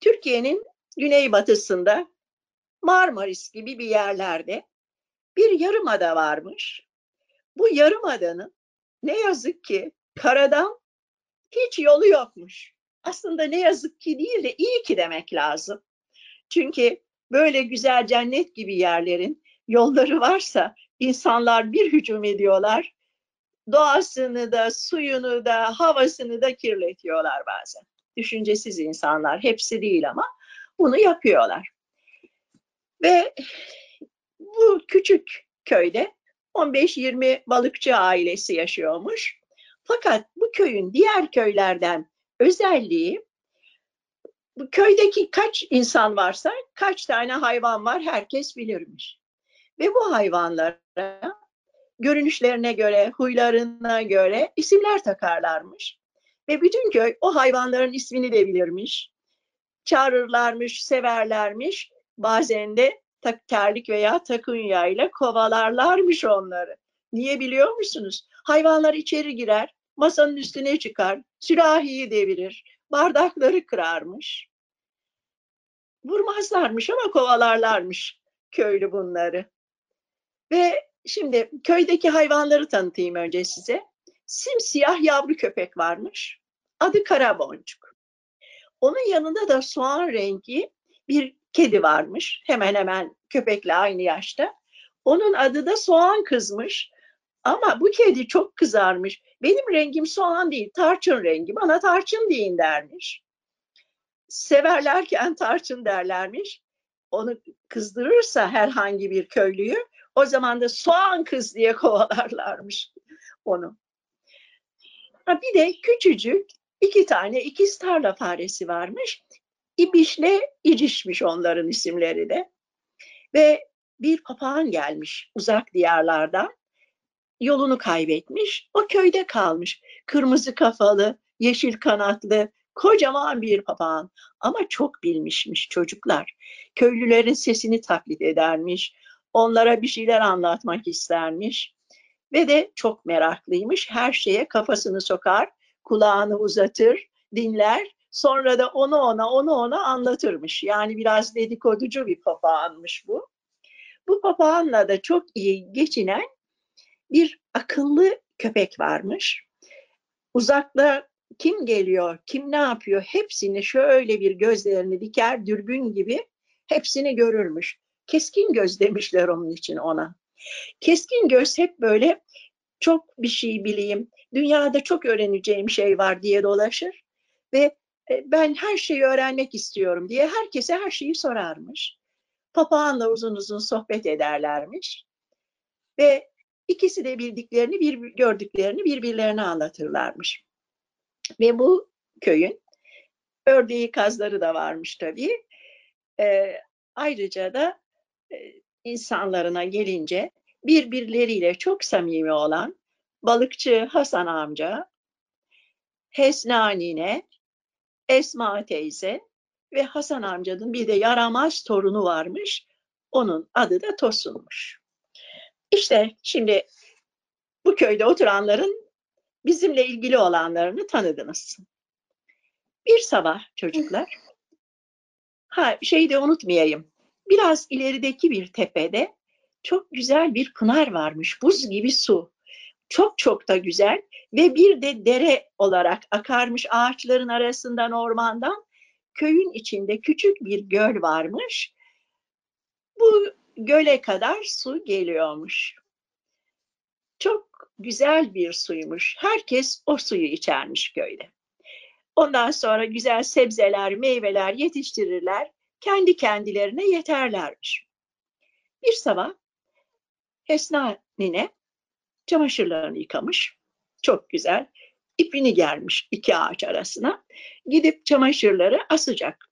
Türkiye'nin güneybatısında Marmaris gibi bir yerlerde bir yarımada varmış. Bu yarımadanın ne yazık ki karadan hiç yolu yokmuş. Aslında ne yazık ki değil de iyi ki demek lazım. Çünkü böyle güzel cennet gibi yerlerin yolları varsa insanlar bir hücum ediyorlar. Doğasını da, suyunu da, havasını da kirletiyorlar bazen. Düşüncesiz insanlar, hepsi değil ama bunu yapıyorlar. Ve bu küçük köyde 15-20 balıkçı ailesi yaşıyormuş. Fakat bu köyün diğer köylerden özelliği bu köydeki kaç insan varsa kaç tane hayvan var herkes bilirmiş. Ve bu hayvanlara görünüşlerine göre, huylarına göre isimler takarlarmış. Ve bütün köy o hayvanların ismini de bilirmiş. Çağırırlarmış, severlermiş. Bazen de tak terlik veya takunya ile kovalarlarmış onları. Niye biliyor musunuz? Hayvanlar içeri girer, masanın üstüne çıkar, sürahiyi devirir, bardakları kırarmış. Vurmazlarmış ama kovalarlarmış köylü bunları. Ve şimdi köydeki hayvanları tanıtayım önce size. Simsiyah yavru köpek varmış. Adı Karaboncuk. Onun yanında da soğan rengi bir kedi varmış. Hemen hemen köpekle aynı yaşta. Onun adı da soğan kızmış. Ama bu kedi çok kızarmış. Benim rengim soğan değil, tarçın rengi. Bana tarçın deyin dermiş. Severlerken tarçın derlermiş. Onu kızdırırsa herhangi bir köylüyü o zaman da soğan kız diye kovalarlarmış onu. Bir de küçücük iki tane ikiz tarla faresi varmış. İbişle İcişmiş onların isimleri de. Ve bir papağan gelmiş uzak diyarlardan. Yolunu kaybetmiş. O köyde kalmış. Kırmızı kafalı, yeşil kanatlı, kocaman bir papağan. Ama çok bilmişmiş çocuklar. Köylülerin sesini taklit edermiş. Onlara bir şeyler anlatmak istermiş. Ve de çok meraklıymış. Her şeye kafasını sokar, kulağını uzatır, dinler Sonra da onu ona, onu ona anlatırmış. Yani biraz dedikoducu bir papağanmış bu. Bu papağanla da çok iyi geçinen bir akıllı köpek varmış. Uzakta kim geliyor, kim ne yapıyor hepsini şöyle bir gözlerini diker, dürbün gibi hepsini görürmüş. Keskin göz demişler onun için ona. Keskin göz hep böyle çok bir şey bileyim, dünyada çok öğreneceğim şey var diye dolaşır ve e, ben her şeyi öğrenmek istiyorum diye herkese her şeyi sorarmış. Papağanla uzun uzun sohbet ederlermiş. Ve ikisi de bildiklerini, bir, gördüklerini birbirlerine anlatırlarmış. Ve bu köyün ördeği kazları da varmış tabii. E, ayrıca da e, insanlarına gelince birbirleriyle çok samimi olan balıkçı Hasan amca, Hesna Esma teyze ve Hasan amcanın bir de yaramaz torunu varmış. Onun adı da Tosun'muş. İşte şimdi bu köyde oturanların bizimle ilgili olanlarını tanıdınız. Bir sabah çocuklar, ha şeyi de unutmayayım. Biraz ilerideki bir tepede çok güzel bir pınar varmış, buz gibi su. Çok çok da güzel ve bir de dere olarak akarmış ağaçların arasından ormandan köyün içinde küçük bir göl varmış. Bu göle kadar su geliyormuş. Çok güzel bir suymuş. Herkes o suyu içermiş köyde. Ondan sonra güzel sebzeler, meyveler yetiştirirler. Kendi kendilerine yeterlermiş. Bir sabah Esna nine çamaşırlarını yıkamış. Çok güzel. İpini germiş iki ağaç arasına. Gidip çamaşırları asacak.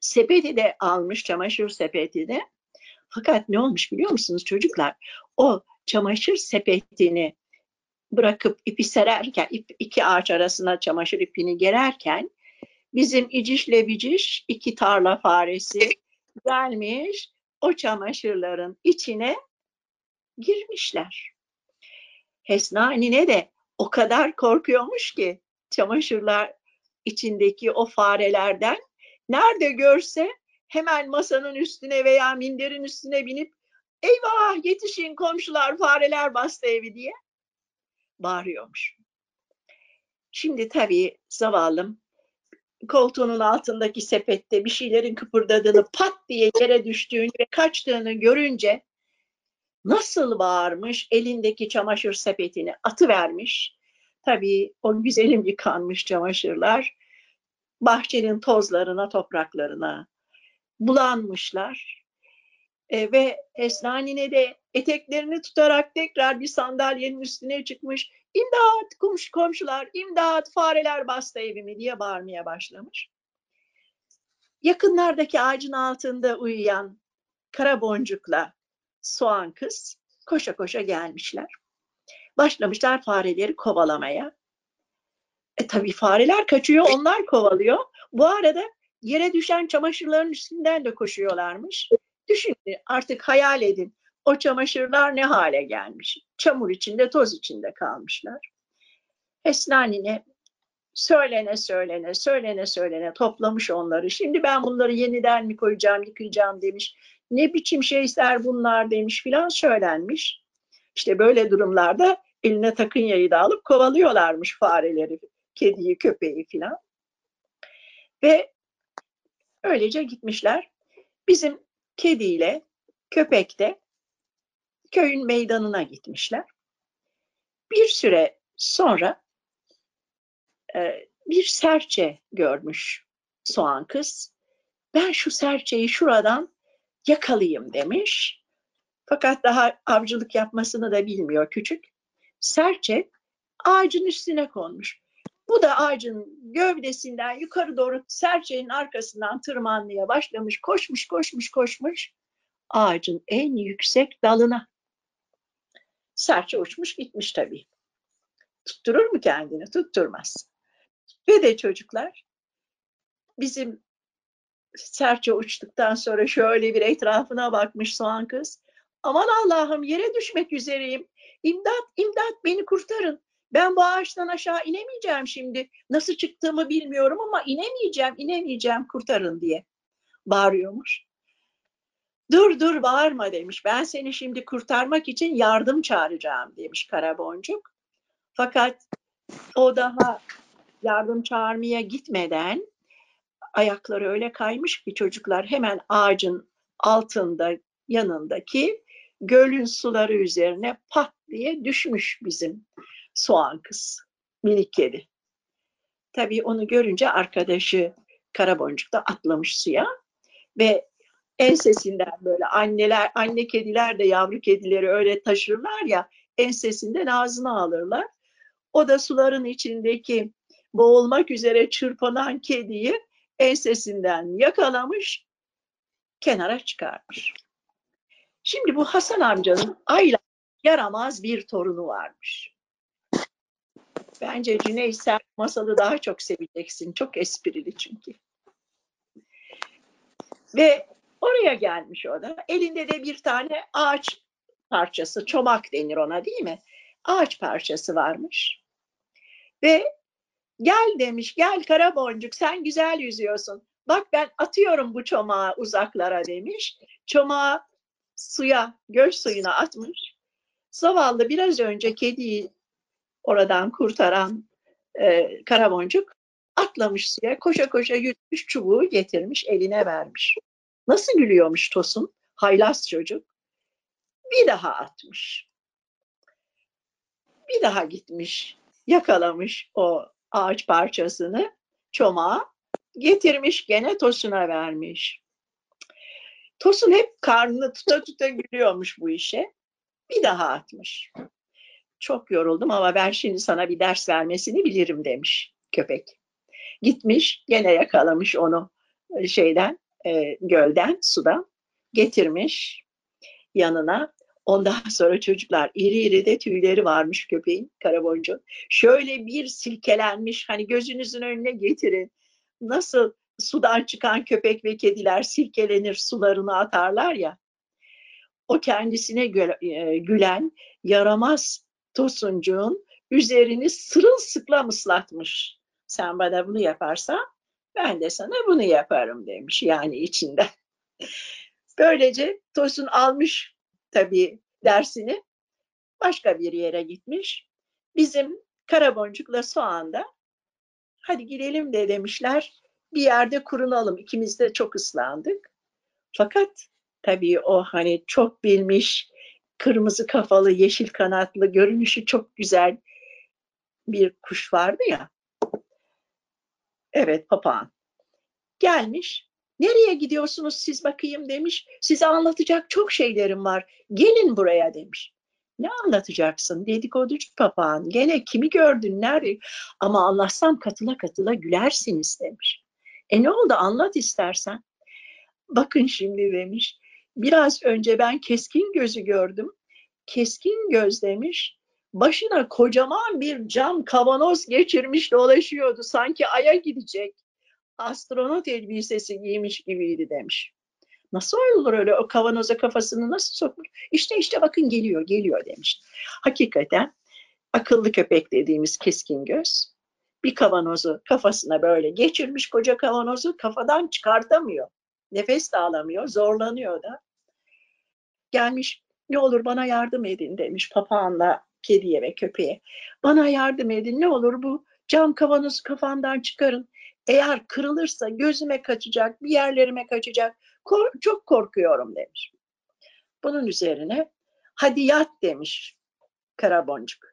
Sepeti de almış çamaşır sepeti de. Fakat ne olmuş biliyor musunuz çocuklar? O çamaşır sepetini bırakıp ipi sererken, ip, iki ağaç arasına çamaşır ipini gererken bizim icişle biciş iki tarla faresi gelmiş o çamaşırların içine girmişler. Hesna nine de o kadar korkuyormuş ki çamaşırlar içindeki o farelerden Nerede görse hemen masanın üstüne veya minderin üstüne binip eyvah yetişin komşular fareler bastı evi diye bağırıyormuş. Şimdi tabii zavallım koltuğunun altındaki sepette bir şeylerin kıpırdadığını pat diye yere düştüğünü ve kaçtığını görünce nasıl bağırmış elindeki çamaşır sepetini atı vermiş. Tabii o güzelim yıkanmış çamaşırlar bahçenin tozlarına, topraklarına bulanmışlar. E, ve Esnanine de eteklerini tutarak tekrar bir sandalyenin üstüne çıkmış. İmdat komşu, komşular, imdat fareler bastı evimi diye bağırmaya başlamış. Yakınlardaki ağacın altında uyuyan kara boncukla soğan kız koşa koşa gelmişler. Başlamışlar fareleri kovalamaya. E tabii fareler kaçıyor, onlar kovalıyor. Bu arada yere düşen çamaşırların üstünden de koşuyorlarmış. Düşünün artık hayal edin. O çamaşırlar ne hale gelmiş. Çamur içinde, toz içinde kalmışlar. Esnanine söylene söylene, söylene söylene toplamış onları. Şimdi ben bunları yeniden mi koyacağım, yıkayacağım demiş. Ne biçim şeyler bunlar demiş filan söylenmiş. İşte böyle durumlarda eline takın yayı da alıp kovalıyorlarmış fareleri, kediyi, köpeği filan. Ve öylece gitmişler. Bizim kediyle köpek de köyün meydanına gitmişler. Bir süre sonra e, bir serçe görmüş soğan kız. Ben şu serçeyi şuradan yakalayayım demiş. Fakat daha avcılık yapmasını da bilmiyor küçük. Serçe ağacın üstüne konmuş. Bu da ağacın gövdesinden yukarı doğru serçenin arkasından tırmanmaya başlamış. Koşmuş, koşmuş, koşmuş. Ağacın en yüksek dalına. Serçe uçmuş gitmiş tabii. Tutturur mu kendini? Tutturmaz. Ve de çocuklar bizim serçe uçtuktan sonra şöyle bir etrafına bakmış soğan kız. Aman Allah'ım yere düşmek üzereyim. İmdat, imdat beni kurtarın. Ben bu ağaçtan aşağı inemeyeceğim şimdi. Nasıl çıktığımı bilmiyorum ama inemeyeceğim, inemeyeceğim kurtarın diye bağırıyormuş. Dur dur bağırma demiş. Ben seni şimdi kurtarmak için yardım çağıracağım demiş Karaboncuk. Fakat o daha yardım çağırmaya gitmeden ayakları öyle kaymış ki çocuklar hemen ağacın altında yanındaki gölün suları üzerine pat diye düşmüş bizim soğan kız, minik kedi. Tabii onu görünce arkadaşı Karaboncuk da atlamış suya ve ensesinden böyle anneler, anne kediler de yavru kedileri öyle taşırlar ya ensesinden ağzına alırlar. O da suların içindeki boğulmak üzere çırpınan kediyi ensesinden yakalamış, kenara çıkarmış. Şimdi bu Hasan amcanın Ayla yaramaz bir torunu varmış. Bence Cüneyt sen masalı daha çok seveceksin. Çok esprili çünkü. Ve oraya gelmiş o da. Elinde de bir tane ağaç parçası, çomak denir ona değil mi? Ağaç parçası varmış. Ve gel demiş, gel kara boncuk sen güzel yüzüyorsun. Bak ben atıyorum bu çomağı uzaklara demiş. Çomağı suya, göl suyuna atmış. Zavallı biraz önce kediyi oradan kurtaran e, karaboncuk atlamış suya koşa koşa yutmuş çubuğu getirmiş eline vermiş. Nasıl gülüyormuş Tosun? Haylaz çocuk. Bir daha atmış. Bir daha gitmiş yakalamış o ağaç parçasını çomağa getirmiş gene Tosun'a vermiş. Tosun hep karnını tuta tuta gülüyormuş bu işe. Bir daha atmış çok yoruldum ama ben şimdi sana bir ders vermesini bilirim demiş köpek. Gitmiş gene yakalamış onu şeyden e, gölden sudan getirmiş yanına. Ondan sonra çocuklar iri iri de tüyleri varmış köpeğin karaboncu. Şöyle bir silkelenmiş hani gözünüzün önüne getirin. Nasıl sudan çıkan köpek ve kediler silkelenir sularını atarlar ya. O kendisine e, gülen yaramaz Tosuncuğun üzerini sırılsıklam ıslatmış. Sen bana bunu yaparsan Ben de sana bunu yaparım demiş yani içinde. Böylece Tosun almış tabii dersini. Başka bir yere gitmiş. Bizim Karaboncuk'la Soğan'da hadi gidelim de demişler. Bir yerde kurunalım. İkimiz de çok ıslandık. Fakat tabii o hani çok bilmiş, kırmızı kafalı, yeşil kanatlı, görünüşü çok güzel bir kuş vardı ya. Evet papağan. Gelmiş. Nereye gidiyorsunuz siz bakayım demiş. Size anlatacak çok şeylerim var. Gelin buraya demiş. Ne anlatacaksın? Dedikoducu papağan. Gene kimi gördün? Nerede? Ama anlatsam katıla katıla gülersiniz demiş. E ne oldu anlat istersen. Bakın şimdi demiş. Biraz önce ben keskin gözü gördüm. Keskin göz demiş. Başına kocaman bir cam kavanoz geçirmiş dolaşıyordu. Sanki aya gidecek. Astronot elbisesi giymiş gibiydi demiş. Nasıl olur öyle o kavanoza kafasını nasıl sokmuş? İşte işte bakın geliyor geliyor demiş. Hakikaten akıllı köpek dediğimiz keskin göz bir kavanozu kafasına böyle geçirmiş koca kavanozu kafadan çıkartamıyor. Nefes de alamıyor, zorlanıyor da. Gelmiş ne olur bana yardım edin demiş papağanla kediye ve köpeğe. Bana yardım edin ne olur bu cam kavanozu kafandan çıkarın. Eğer kırılırsa gözüme kaçacak, bir yerlerime kaçacak. Kor çok korkuyorum demiş. Bunun üzerine hadi yat demiş Karaboncuk.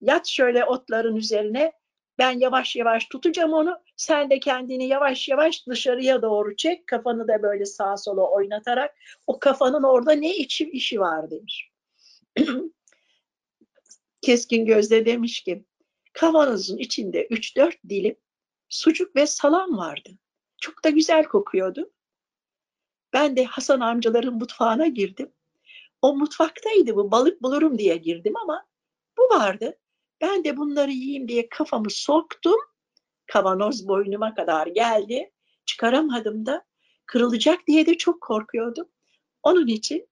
Yat şöyle otların üzerine ben yavaş yavaş tutacağım onu. Sen de kendini yavaş yavaş dışarıya doğru çek. Kafanı da böyle sağa sola oynatarak o kafanın orada ne içi işi var demiş. Keskin gözle demiş ki kavanozun içinde 3-4 dilim sucuk ve salam vardı. Çok da güzel kokuyordu. Ben de Hasan amcaların mutfağına girdim. O mutfaktaydı bu balık bulurum diye girdim ama bu vardı. Ben de bunları yiyeyim diye kafamı soktum. Kavanoz boynuma kadar geldi. Çıkaramadım da kırılacak diye de çok korkuyordum. Onun için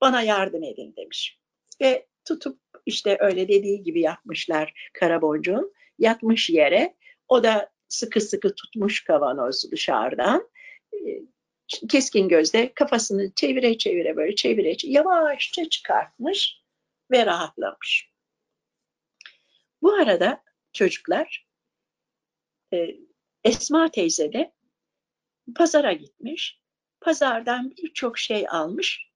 bana yardım edin demiş. Ve tutup işte öyle dediği gibi yapmışlar Karaboncuğun. Yatmış yere o da sıkı sıkı tutmuş kavanoz dışarıdan. Ee, keskin gözle kafasını çevire çevire böyle çevire, çevire yavaşça çıkartmış ve rahatlamış. Bu arada çocuklar e, Esma teyze de pazara gitmiş. Pazardan birçok şey almış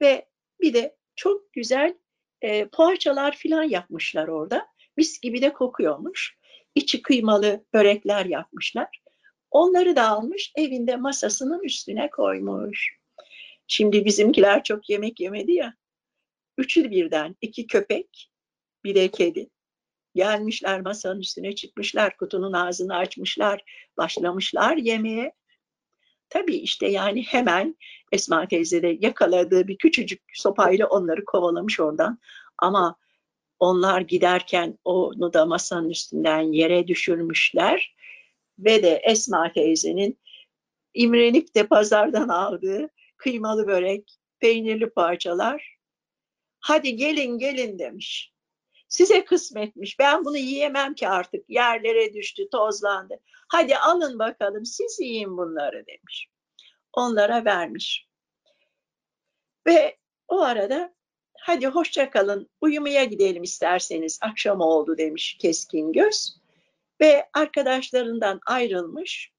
ve bir de çok güzel e, poğaçalar filan yapmışlar orada. Mis gibi de kokuyormuş. İçi kıymalı börekler yapmışlar. Onları da almış evinde masasının üstüne koymuş. Şimdi bizimkiler çok yemek yemedi ya. Üçü birden iki köpek bir de kedi. Gelmişler masanın üstüne çıkmışlar, kutunun ağzını açmışlar, başlamışlar yemeğe. Tabii işte yani hemen Esma teyze de yakaladığı bir küçücük sopayla onları kovalamış oradan. Ama onlar giderken onu da masanın üstünden yere düşürmüşler. Ve de Esma teyzenin imrenip de pazardan aldığı kıymalı börek, peynirli parçalar. Hadi gelin gelin demiş. Size kısmetmiş. Ben bunu yiyemem ki artık. Yerlere düştü, tozlandı. Hadi alın bakalım siz yiyin bunları demiş. Onlara vermiş. Ve o arada hadi hoşça kalın uyumaya gidelim isterseniz akşam oldu demiş keskin göz. Ve arkadaşlarından ayrılmış.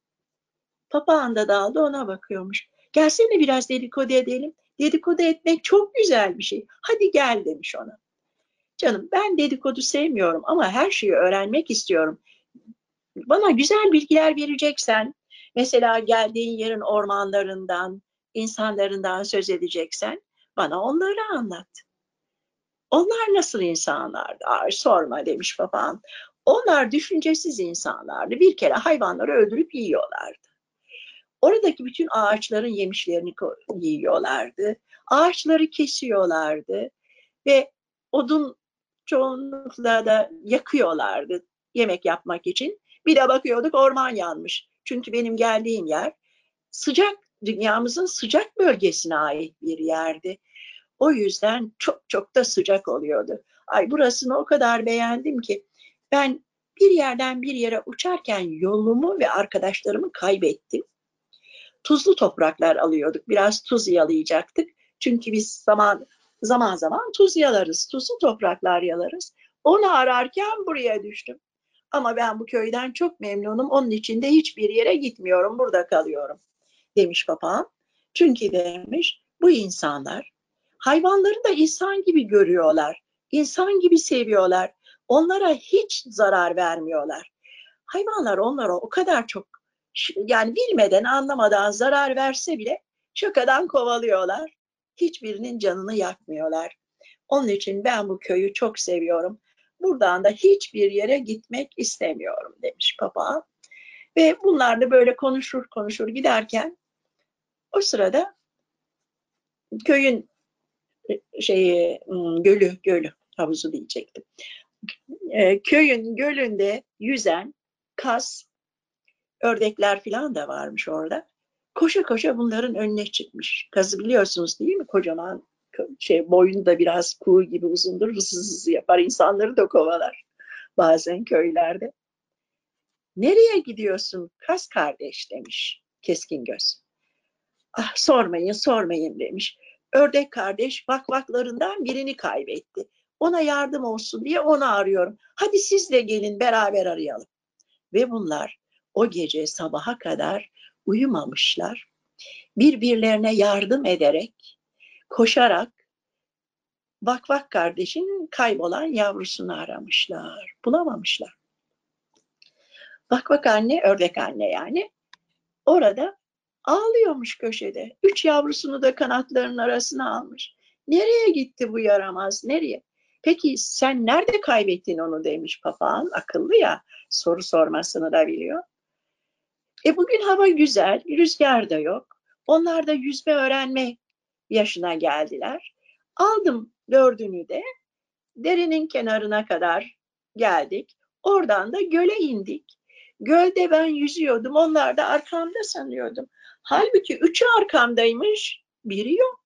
Papağan da daldı ona bakıyormuş. Gelsene biraz dedikodu edelim. Dedikodu etmek çok güzel bir şey. Hadi gel demiş ona. Canım ben dedikodu sevmiyorum ama her şeyi öğrenmek istiyorum. Bana güzel bilgiler vereceksen, mesela geldiğin yerin ormanlarından, insanlarından söz edeceksen bana onları anlat. Onlar nasıl insanlardı? Ay, sorma demiş babam. Onlar düşüncesiz insanlardı. Bir kere hayvanları öldürüp yiyorlardı. Oradaki bütün ağaçların yemişlerini yiyorlardı. Ağaçları kesiyorlardı ve odun çoğunlukla da yakıyorlardı yemek yapmak için. Bir de bakıyorduk orman yanmış. Çünkü benim geldiğim yer sıcak, dünyamızın sıcak bölgesine ait bir yerdi. O yüzden çok çok da sıcak oluyordu. Ay burasını o kadar beğendim ki ben Bir yerden bir yere uçarken yolumu ve arkadaşlarımı kaybettim. Tuzlu topraklar alıyorduk. Biraz tuz yalayacaktık. Çünkü biz zaman zaman zaman tuz yalarız. Tuzlu topraklar yalarız. Onu ararken buraya düştüm. Ama ben bu köyden çok memnunum. Onun için de hiçbir yere gitmiyorum. Burada kalıyorum demiş papağan. Çünkü demiş bu insanlar hayvanları da insan gibi görüyorlar. İnsan gibi seviyorlar. Onlara hiç zarar vermiyorlar. Hayvanlar onlara o kadar çok yani bilmeden anlamadan zarar verse bile şakadan kovalıyorlar. Hiçbirinin canını yakmıyorlar. Onun için ben bu köyü çok seviyorum. Buradan da hiçbir yere gitmek istemiyorum demiş papağan. Ve bunlar da böyle konuşur konuşur giderken o sırada köyün e, şeyi gölü gölü havuzu diyecektim. E, köyün gölünde yüzen kaz, ördekler falan da varmış orada. Koşa koşa bunların önüne çıkmış. Kazı biliyorsunuz değil mi? Kocaman şey boynu da biraz kuğu gibi uzundur. Hızlı hızlı yapar. insanları da kovalar. Bazen köylerde. Nereye gidiyorsun kaz kardeş demiş keskin göz. Ah sormayın sormayın demiş. Ördek kardeş vakvaklarından birini kaybetti. Ona yardım olsun diye onu arıyorum. Hadi siz de gelin beraber arayalım. Ve bunlar o gece sabaha kadar uyumamışlar. Birbirlerine yardım ederek, koşarak Vakvak kardeşin kaybolan yavrusunu aramışlar. Bulamamışlar. Vakvak anne, ördek anne yani. Orada ağlıyormuş köşede. Üç yavrusunu da kanatlarının arasına almış. Nereye gitti bu yaramaz? Nereye? Peki sen nerede kaybettin onu demiş papağan. Akıllı ya soru sormasını da biliyor. E bugün hava güzel, rüzgar da yok. Onlar da yüzme öğrenme yaşına geldiler. Aldım dördünü de derenin kenarına kadar geldik. Oradan da göle indik. Gölde ben yüzüyordum. Onlar da arkamda sanıyordum. Halbuki üçü arkamdaymış. Biri yok.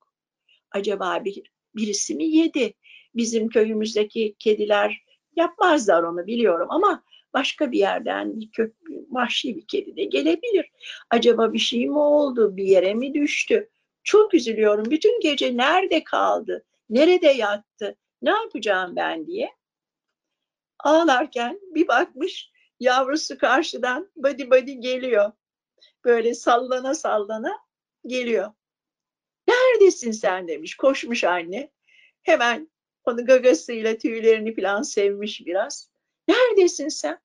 Acaba bir, birisi mi yedi? Bizim köyümüzdeki kediler yapmazlar onu biliyorum ama başka bir yerden kök, vahşi bir kedi de gelebilir. Acaba bir şey mi oldu? Bir yere mi düştü? Çok üzülüyorum. Bütün gece nerede kaldı? Nerede yattı? Ne yapacağım ben diye. Ağlarken bir bakmış yavrusu karşıdan badi badi geliyor. Böyle sallana sallana geliyor. Neredesin sen demiş. Koşmuş anne. Hemen onu gagasıyla tüylerini falan sevmiş biraz. Neredesin sen?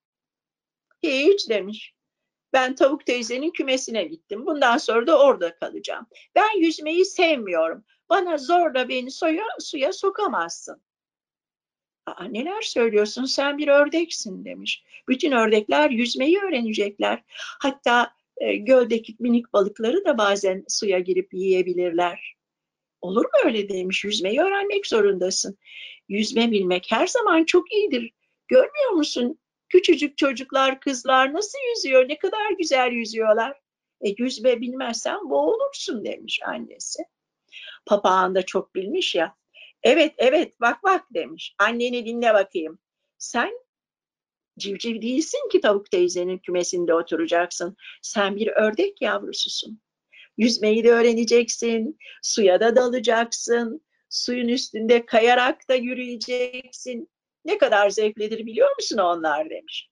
Hiç demiş. Ben tavuk teyzenin kümesine gittim. Bundan sonra da orada kalacağım. Ben yüzmeyi sevmiyorum. Bana zorla beni suya, suya sokamazsın. Aa, neler söylüyorsun sen bir ördeksin demiş. Bütün ördekler yüzmeyi öğrenecekler. Hatta e, göldeki minik balıkları da bazen suya girip yiyebilirler. Olur mu öyle demiş. Yüzmeyi öğrenmek zorundasın. Yüzme bilmek her zaman çok iyidir. Görmüyor musun? Küçücük çocuklar, kızlar nasıl yüzüyor? Ne kadar güzel yüzüyorlar. E, yüzme bilmezsen boğulursun demiş annesi. Papağan da çok bilmiş ya. Evet evet bak bak demiş. Anneni dinle bakayım. Sen civciv değilsin ki tavuk teyzenin kümesinde oturacaksın. Sen bir ördek yavrususun. Yüzmeyi de öğreneceksin. Suya da dalacaksın. Suyun üstünde kayarak da yürüyeceksin. Ne kadar zevklidir biliyor musun onlar demiş.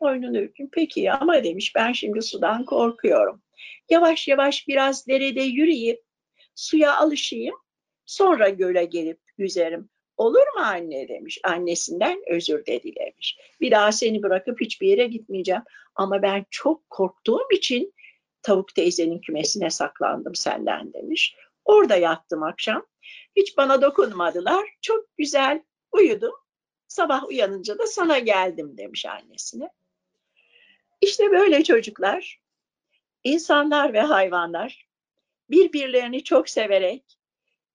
Boynunu ürkün. Peki ama demiş ben şimdi sudan korkuyorum. Yavaş yavaş biraz derede yürüyüp suya alışayım. Sonra göle gelip yüzerim. Olur mu anne demiş. Annesinden özür de dilemiş. Bir daha seni bırakıp hiçbir yere gitmeyeceğim. Ama ben çok korktuğum için tavuk teyzenin kümesine saklandım senden demiş. Orada yattım akşam. Hiç bana dokunmadılar. Çok güzel uyudum. Sabah uyanınca da sana geldim demiş annesine. İşte böyle çocuklar, insanlar ve hayvanlar birbirlerini çok severek,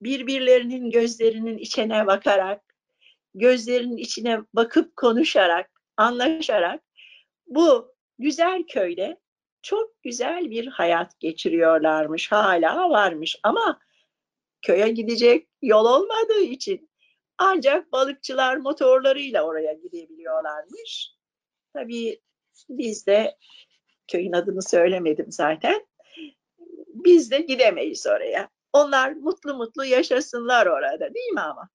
birbirlerinin gözlerinin içine bakarak, gözlerinin içine bakıp konuşarak, anlaşarak bu güzel köyde çok güzel bir hayat geçiriyorlarmış, hala varmış ama köye gidecek yol olmadığı için Ancak balıkçılar motorlarıyla oraya gidebiliyorlarmış. Tabii biz de köyün adını söylemedim zaten. Biz de gidemeyiz oraya. Onlar mutlu mutlu yaşasınlar orada değil mi ama?